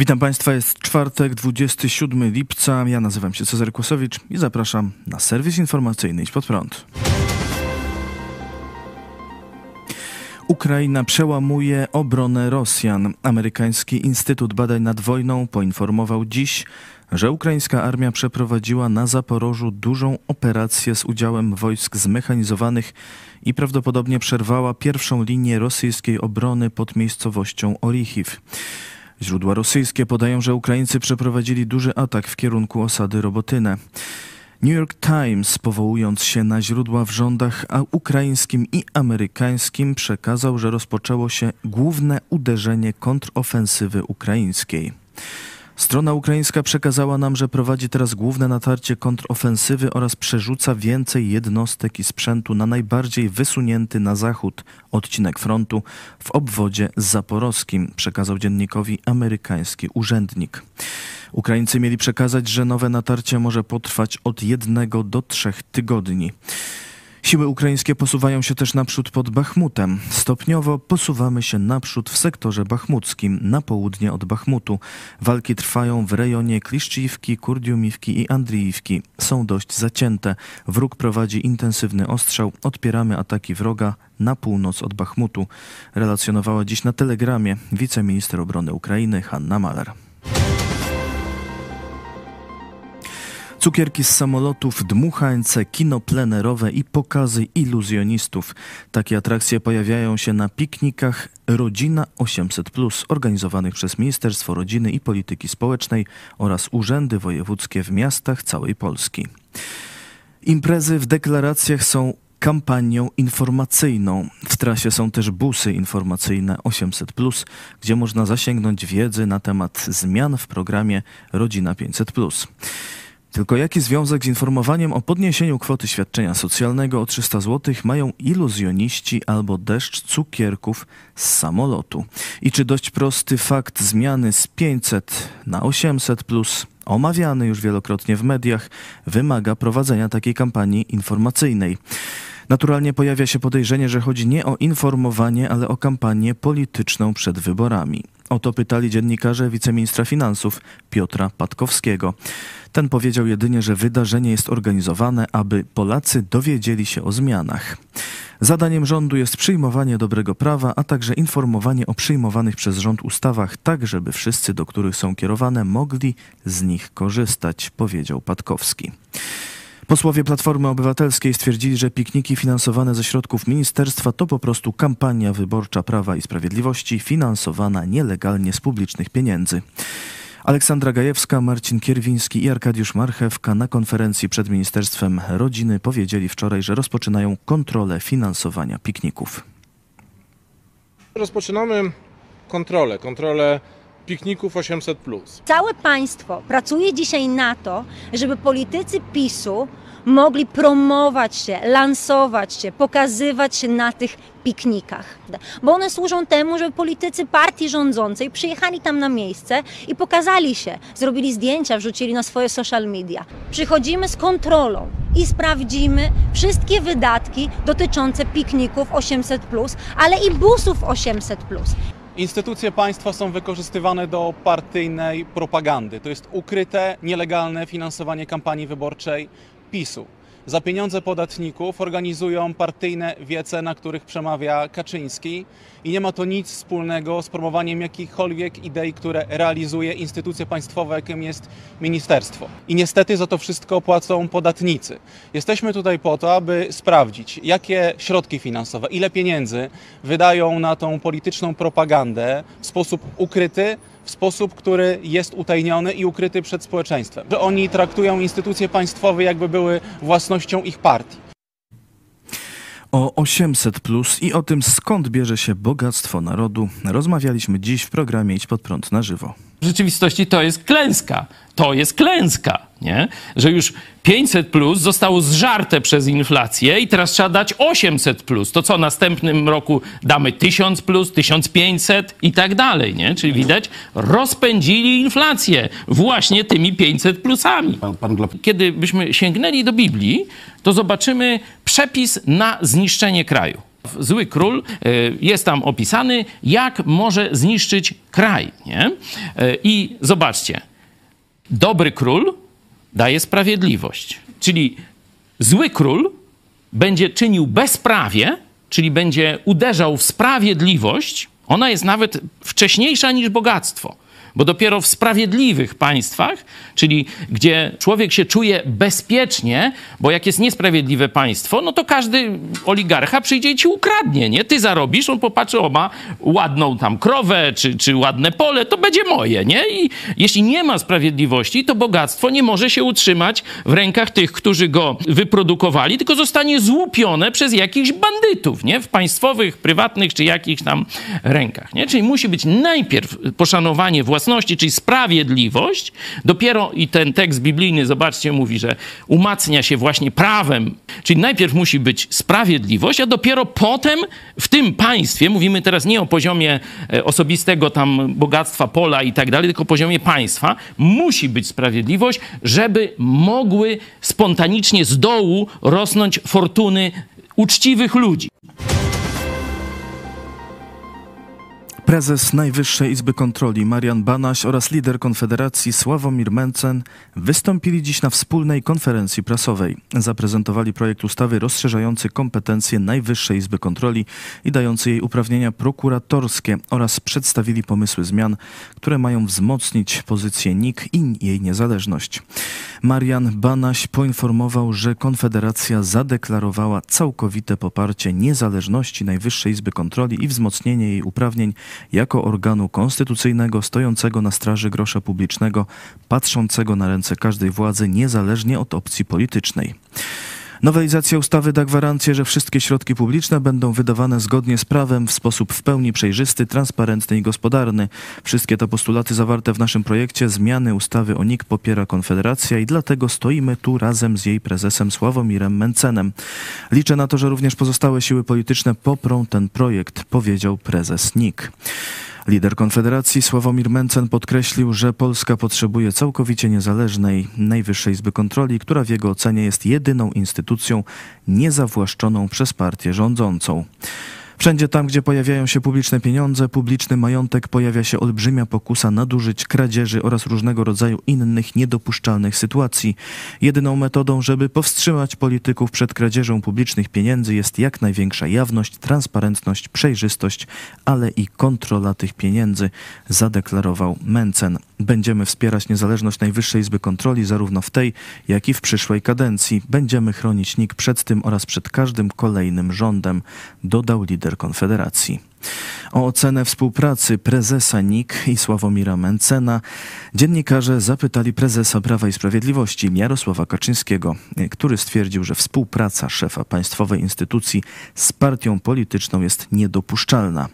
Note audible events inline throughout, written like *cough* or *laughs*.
Witam Państwa, jest czwartek, 27 lipca. Ja nazywam się Cezary Kłosowicz i zapraszam na serwis informacyjny Idź Pod Prąd. Ukraina przełamuje obronę Rosjan. Amerykański Instytut Badań nad Wojną poinformował dziś, że ukraińska armia przeprowadziła na Zaporożu dużą operację z udziałem wojsk zmechanizowanych i prawdopodobnie przerwała pierwszą linię rosyjskiej obrony pod miejscowością Orichiv. Źródła rosyjskie podają, że Ukraińcy przeprowadzili duży atak w kierunku osady Robotynę. New York Times, powołując się na źródła w rządach ukraińskim i amerykańskim, przekazał, że rozpoczęło się główne uderzenie kontrofensywy ukraińskiej. Strona ukraińska przekazała nam, że prowadzi teraz główne natarcie kontrofensywy oraz przerzuca więcej jednostek i sprzętu na najbardziej wysunięty na zachód odcinek frontu w obwodzie zaporowskim, przekazał dziennikowi amerykański urzędnik. Ukraińcy mieli przekazać, że nowe natarcie może potrwać od jednego do trzech tygodni. Siły ukraińskie posuwają się też naprzód pod Bachmutem. Stopniowo posuwamy się naprzód w sektorze bachmuckim, na południe od Bachmutu. Walki trwają w rejonie Kliszczyjówki, Kurdiumiwki i Andriiwki. Są dość zacięte. Wróg prowadzi intensywny ostrzał. Odpieramy ataki wroga na północ od Bachmutu. Relacjonowała dziś na telegramie wiceminister obrony Ukrainy Hanna Maler. Cukierki z samolotów, dmuchańce, kino plenerowe i pokazy iluzjonistów. Takie atrakcje pojawiają się na piknikach Rodzina 800+, organizowanych przez Ministerstwo Rodziny i Polityki Społecznej oraz urzędy wojewódzkie w miastach całej Polski. Imprezy w deklaracjach są kampanią informacyjną. W trasie są też busy informacyjne 800, gdzie można zasięgnąć wiedzy na temat zmian w programie Rodzina 500. Tylko jaki związek z informowaniem o podniesieniu kwoty świadczenia socjalnego o 300 zł mają iluzjoniści albo deszcz cukierków z samolotu? I czy dość prosty fakt zmiany z 500 na 800 plus omawiany już wielokrotnie w mediach wymaga prowadzenia takiej kampanii informacyjnej? Naturalnie pojawia się podejrzenie, że chodzi nie o informowanie, ale o kampanię polityczną przed wyborami. O to pytali dziennikarze wiceministra finansów Piotra Patkowskiego. Ten powiedział jedynie, że wydarzenie jest organizowane, aby Polacy dowiedzieli się o zmianach. Zadaniem rządu jest przyjmowanie dobrego prawa, a także informowanie o przyjmowanych przez rząd ustawach, tak żeby wszyscy, do których są kierowane, mogli z nich korzystać, powiedział Patkowski. Posłowie Platformy Obywatelskiej stwierdzili, że pikniki finansowane ze środków ministerstwa to po prostu kampania wyborcza Prawa i Sprawiedliwości finansowana nielegalnie z publicznych pieniędzy. Aleksandra Gajewska, Marcin Kierwiński i Arkadiusz Marchewka na konferencji przed Ministerstwem Rodziny powiedzieli wczoraj, że rozpoczynają kontrolę finansowania pikników. Rozpoczynamy kontrolę, kontrolę pikników 800. Całe państwo pracuje dzisiaj na to, żeby politycy PiSu mogli promować się, lansować się, pokazywać się na tych piknikach. Bo one służą temu, żeby politycy partii rządzącej przyjechali tam na miejsce i pokazali się, zrobili zdjęcia, wrzucili na swoje social media. Przychodzimy z kontrolą i sprawdzimy wszystkie wydatki dotyczące pikników 800, ale i busów 800. Instytucje państwa są wykorzystywane do partyjnej propagandy. To jest ukryte, nielegalne finansowanie kampanii wyborczej PiSu. Za pieniądze podatników organizują partyjne wiece, na których przemawia Kaczyński i nie ma to nic wspólnego z promowaniem jakichkolwiek idei, które realizuje instytucje państwowe, jakim jest ministerstwo. I niestety za to wszystko płacą podatnicy. Jesteśmy tutaj po to, aby sprawdzić, jakie środki finansowe, ile pieniędzy wydają na tą polityczną propagandę w sposób ukryty, w sposób, który jest utajniony i ukryty przed społeczeństwem. Że oni traktują instytucje państwowe, jakby były własnością ich partii. O 800 plus i o tym skąd bierze się bogactwo narodu rozmawialiśmy dziś w programie Idź pod prąd na żywo. W rzeczywistości to jest klęska. To jest klęska, nie? Że już 500 plus zostało zżarte przez inflację i teraz trzeba dać 800 plus. To co, następnym roku damy 1000 plus, 1500 i tak dalej, nie? Czyli widać, rozpędzili inflację właśnie tymi 500 plusami. Kiedy byśmy sięgnęli do Biblii, to zobaczymy przepis na zniszczenie kraju. Zły król y, jest tam opisany, jak może zniszczyć kraj. Nie? Y, I zobaczcie, dobry król daje sprawiedliwość. Czyli zły król będzie czynił bezprawie, czyli będzie uderzał w sprawiedliwość. Ona jest nawet wcześniejsza niż bogactwo. Bo dopiero w sprawiedliwych państwach, czyli gdzie człowiek się czuje bezpiecznie, bo jak jest niesprawiedliwe państwo, no to każdy oligarcha przyjdzie i ci ukradnie, nie? Ty zarobisz, on popatrzy, o ma ładną tam krowę, czy, czy ładne pole, to będzie moje, nie? I jeśli nie ma sprawiedliwości, to bogactwo nie może się utrzymać w rękach tych, którzy go wyprodukowali, tylko zostanie złupione przez jakichś bandytów, nie? W państwowych, prywatnych, czy jakichś tam rękach, nie? Czyli musi być najpierw poszanowanie własności, własności, czyli sprawiedliwość, dopiero i ten tekst biblijny, zobaczcie, mówi, że umacnia się właśnie prawem, czyli najpierw musi być sprawiedliwość, a dopiero potem w tym państwie, mówimy teraz nie o poziomie e, osobistego tam bogactwa pola i tak dalej, tylko poziomie państwa, musi być sprawiedliwość, żeby mogły spontanicznie z dołu rosnąć fortuny uczciwych ludzi. Prezes Najwyższej Izby Kontroli Marian Banaś oraz lider Konfederacji Sławomir Mencen wystąpili dziś na wspólnej konferencji prasowej. Zaprezentowali projekt ustawy rozszerzający kompetencje Najwyższej Izby Kontroli i dający jej uprawnienia prokuratorskie oraz przedstawili pomysły zmian, które mają wzmocnić pozycję NIK i jej niezależność. Marian Banaś poinformował, że Konfederacja zadeklarowała całkowite poparcie niezależności Najwyższej Izby Kontroli i wzmocnienie jej uprawnień jako organu konstytucyjnego stojącego na straży grosza publicznego, patrzącego na ręce każdej władzy niezależnie od opcji politycznej. Nowelizacja ustawy da gwarancję, że wszystkie środki publiczne będą wydawane zgodnie z prawem w sposób w pełni przejrzysty, transparentny i gospodarny. Wszystkie te postulaty zawarte w naszym projekcie zmiany ustawy o NIK popiera Konfederacja i dlatego stoimy tu razem z jej prezesem Sławomirem Mencenem. Liczę na to, że również pozostałe siły polityczne poprą ten projekt, powiedział prezes NIK. Lider Konfederacji Sławomir Mencen podkreślił, że Polska potrzebuje całkowicie niezależnej Najwyższej Izby Kontroli, która w jego ocenie jest jedyną instytucją niezawłaszczoną przez partię rządzącą. Wszędzie tam, gdzie pojawiają się publiczne pieniądze, publiczny majątek, pojawia się olbrzymia pokusa nadużyć, kradzieży oraz różnego rodzaju innych niedopuszczalnych sytuacji. Jedyną metodą, żeby powstrzymać polityków przed kradzieżą publicznych pieniędzy jest jak największa jawność, transparentność, przejrzystość, ale i kontrola tych pieniędzy, zadeklarował Mencen. Będziemy wspierać niezależność Najwyższej Izby Kontroli zarówno w tej, jak i w przyszłej kadencji. Będziemy chronić NIK przed tym oraz przed każdym kolejnym rządem, dodał lider Konfederacji. O ocenę współpracy prezesa NIK i Sławomira Mencena dziennikarze zapytali prezesa Prawa i Sprawiedliwości Jarosława Kaczyńskiego, który stwierdził, że współpraca szefa państwowej instytucji z partią polityczną jest niedopuszczalna.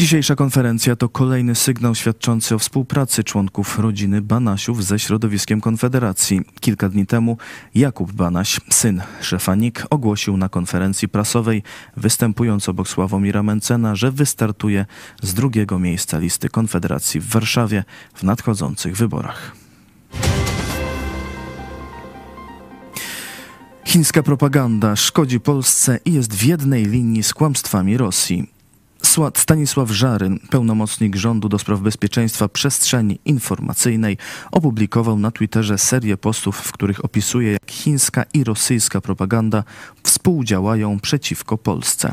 Dzisiejsza konferencja to kolejny sygnał świadczący o współpracy członków rodziny Banasiów ze środowiskiem Konfederacji. Kilka dni temu Jakub Banaś, syn szefa NIK, ogłosił na konferencji prasowej, występując obok Sławomira Mencena, że wystartuje z drugiego miejsca listy Konfederacji w Warszawie w nadchodzących wyborach. Chińska propaganda szkodzi Polsce i jest w jednej linii z kłamstwami Rosji. Stanisław Żaryn, pełnomocnik rządu do spraw bezpieczeństwa przestrzeni informacyjnej, opublikował na Twitterze serię postów, w których opisuje, jak chińska i rosyjska propaganda współdziałają przeciwko Polsce.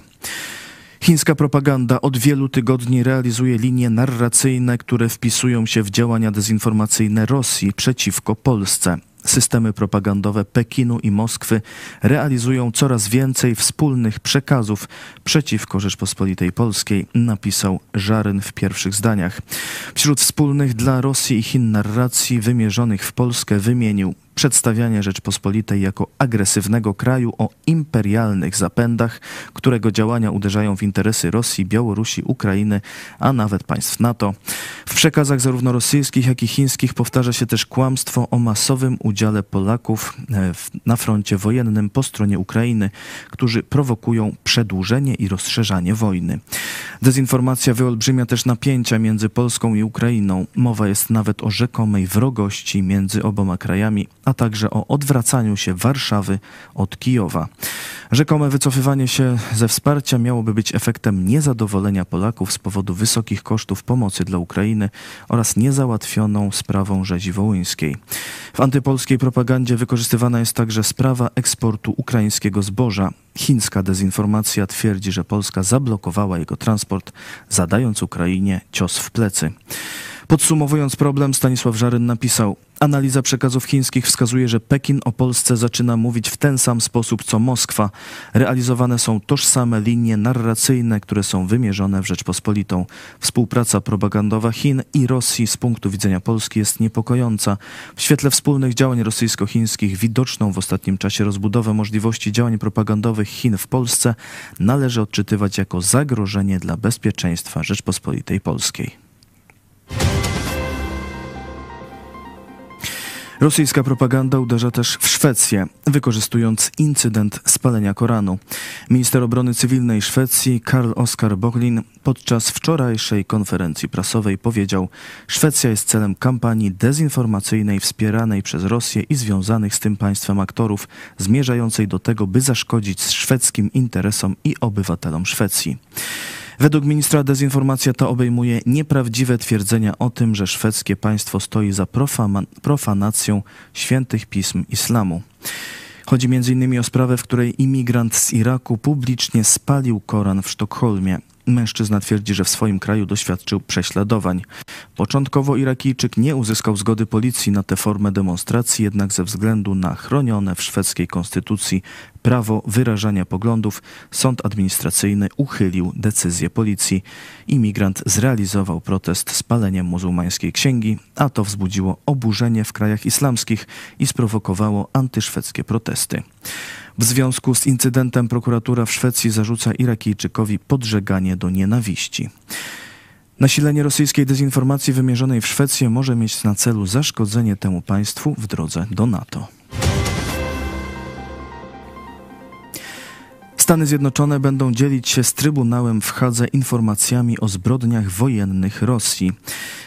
Chińska propaganda od wielu tygodni realizuje linie narracyjne, które wpisują się w działania dezinformacyjne Rosji przeciwko Polsce systemy propagandowe Pekinu i Moskwy realizują coraz więcej wspólnych przekazów przeciwko Rzeczpospolitej Polskiej, napisał Żaryn w pierwszych zdaniach. Wśród wspólnych dla Rosji i Chin narracji wymierzonych w Polskę wymienił przedstawianie Rzeczpospolitej jako agresywnego kraju o imperialnych zapędach, którego działania uderzają w interesy Rosji, Białorusi, Ukrainy, a nawet państw NATO. W przekazach zarówno rosyjskich, jak i chińskich powtarza się też kłamstwo o masowym udziale Polaków e, na froncie wojennym po stronie Ukrainy, którzy prowokują przedłużenie i rozszerzanie wojny. Dezinformacja wyolbrzymia też napięcia między Polską i Ukrainą. Mowa jest nawet o rzekomej wrogości między oboma krajami, a także o odwracaniu się Warszawy od Kijowa. Rzekome wycofywanie się ze wsparcia miałoby być efektem niezadowolenia Polaków z powodu wysokich kosztów pomocy dla Ukrainy oraz niezałatwioną sprawą rzezi wołyńskiej. W antypolskiej propagandzie wykorzystywana jest także sprawa eksportu ukraińskiego zboża. Chińska dezinformacja twierdzi, że Polska zablokowała jego transport, zadając Ukrainie cios w plecy. Podsumowując problem, Stanisław Żaryn napisał: Analiza przekazów chińskich wskazuje, że Pekin o Polsce zaczyna mówić w ten sam sposób co Moskwa. Realizowane są tożsame linie narracyjne, które są wymierzone w Rzeczpospolitą. Współpraca propagandowa Chin i Rosji z punktu widzenia Polski jest niepokojąca. W świetle wspólnych działań rosyjsko-chińskich widoczną w ostatnim czasie rozbudowę możliwości działań propagandowych Chin w Polsce należy odczytywać jako zagrożenie dla bezpieczeństwa Rzeczpospolitej Polskiej. Rosyjska propaganda uderza też w Szwecję, wykorzystując incydent spalenia Koranu. Minister obrony cywilnej Szwecji Karl Oskar Bochlin podczas wczorajszej konferencji prasowej powiedział: Szwecja jest celem kampanii dezinformacyjnej wspieranej przez Rosję i związanych z tym państwem aktorów, zmierzającej do tego, by zaszkodzić szwedzkim interesom i obywatelom Szwecji. Według ministra dezinformacja ta obejmuje nieprawdziwe twierdzenia o tym, że szwedzkie państwo stoi za profanacją świętych pism islamu. Chodzi m.in. o sprawę, w której imigrant z Iraku publicznie spalił Koran w Sztokholmie. Mężczyzna twierdzi, że w swoim kraju doświadczył prześladowań. Początkowo Irakijczyk nie uzyskał zgody policji na tę formę demonstracji, jednak ze względu na chronione w szwedzkiej konstytucji prawo wyrażania poglądów, sąd administracyjny uchylił decyzję policji. Imigrant zrealizował protest spaleniem muzułmańskiej księgi, a to wzbudziło oburzenie w krajach islamskich i sprowokowało antyszwedzkie protesty. W związku z incydentem prokuratura w Szwecji zarzuca Irakijczykowi podżeganie do nienawiści. Nasilenie rosyjskiej dezinformacji wymierzonej w Szwecję może mieć na celu zaszkodzenie temu państwu w drodze do NATO. Stany Zjednoczone będą dzielić się z Trybunałem w Hadze informacjami o zbrodniach wojennych Rosji.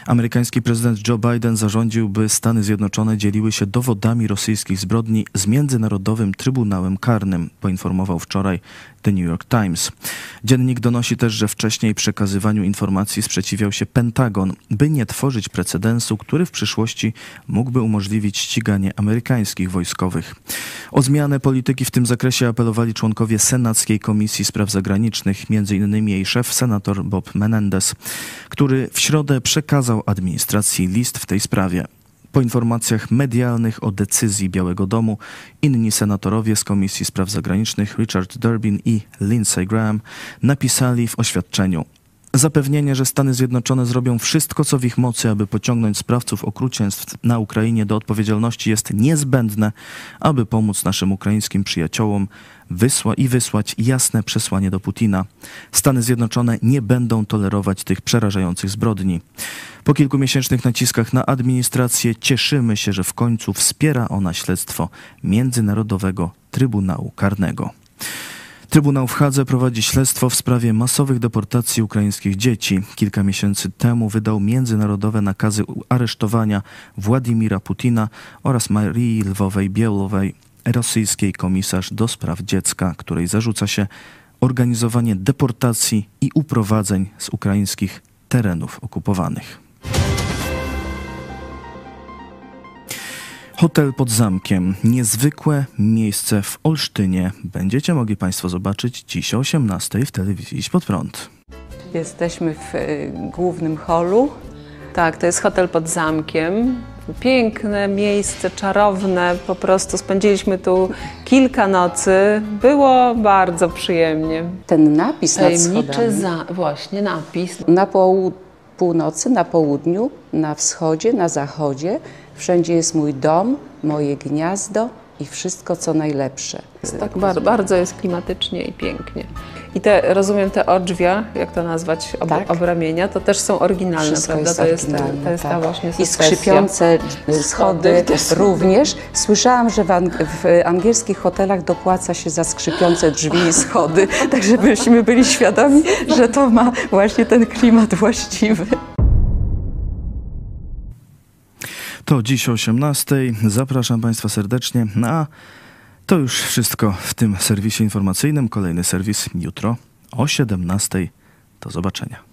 Amerykański prezydent Joe Biden zarządził, by Stany Zjednoczone dzieliły się dowodami rosyjskich zbrodni z Międzynarodowym Trybunałem Karnym, poinformował wczoraj The New York Times. Dziennik donosi też, że wcześniej przekazywaniu informacji sprzeciwiał się Pentagon, by nie tworzyć precedensu, który w przyszłości mógłby umożliwić ściganie amerykańskich wojskowych. O zmianę polityki w tym zakresie apelowali członkowie Senackiej Komisji Spraw Zagranicznych, m.in. jej szef, senator Bob Menendez, który w środę przekazał administracji list w tej sprawie. Po informacjach medialnych o decyzji Białego Domu, inni senatorowie z Komisji Spraw Zagranicznych Richard Durbin i Lindsey Graham napisali w oświadczeniu: Zapewnienie, że Stany Zjednoczone zrobią wszystko, co w ich mocy, aby pociągnąć sprawców okrucieństw na Ukrainie do odpowiedzialności, jest niezbędne, aby pomóc naszym ukraińskim przyjaciołom wysła i wysłać jasne przesłanie do Putina. Stany Zjednoczone nie będą tolerować tych przerażających zbrodni. Po kilkumiesięcznych naciskach na administrację cieszymy się, że w końcu wspiera ona śledztwo Międzynarodowego Trybunału Karnego. Trybunał w Hadze prowadzi śledztwo w sprawie masowych deportacji ukraińskich dzieci. Kilka miesięcy temu wydał międzynarodowe nakazy aresztowania Władimira Putina oraz Marii Lwowej-Bielowej, rosyjskiej komisarz do spraw dziecka, której zarzuca się organizowanie deportacji i uprowadzeń z ukraińskich terenów okupowanych. Hotel pod zamkiem. Niezwykłe miejsce w Olsztynie. Będziecie mogli Państwo zobaczyć dziś o 18 w telewizji Idź Pod Prąd. Jesteśmy w y, głównym holu. Tak, to jest hotel pod zamkiem. Piękne miejsce, czarowne. Po prostu spędziliśmy tu kilka nocy. Było bardzo przyjemnie. Ten napis Tajemniczy za... Właśnie, napis. Na północy, na południu, na wschodzie, na zachodzie. Wszędzie jest mój dom, moje gniazdo i wszystko, co najlepsze. Tak bardzo, bardzo jest klimatycznie i pięknie. I te, rozumiem, te odrzwia, jak to nazwać, ob, Tak. obramienia, to też są oryginalne, Wszystko prawda? jest to, jest, oryginalne, to jest ta tak. właśnie I skrzypiące schody również. Słyszałam, że w, ang- w angielskich hotelach dopłaca się za skrzypiące drzwi i schody, *laughs* tak żebyśmy byli świadomi, że to ma właśnie ten klimat właściwy. To dziś o 18. Zapraszam Państwa serdecznie. No, a to już wszystko w tym serwisie informacyjnym. Kolejny serwis jutro o 17. Do zobaczenia.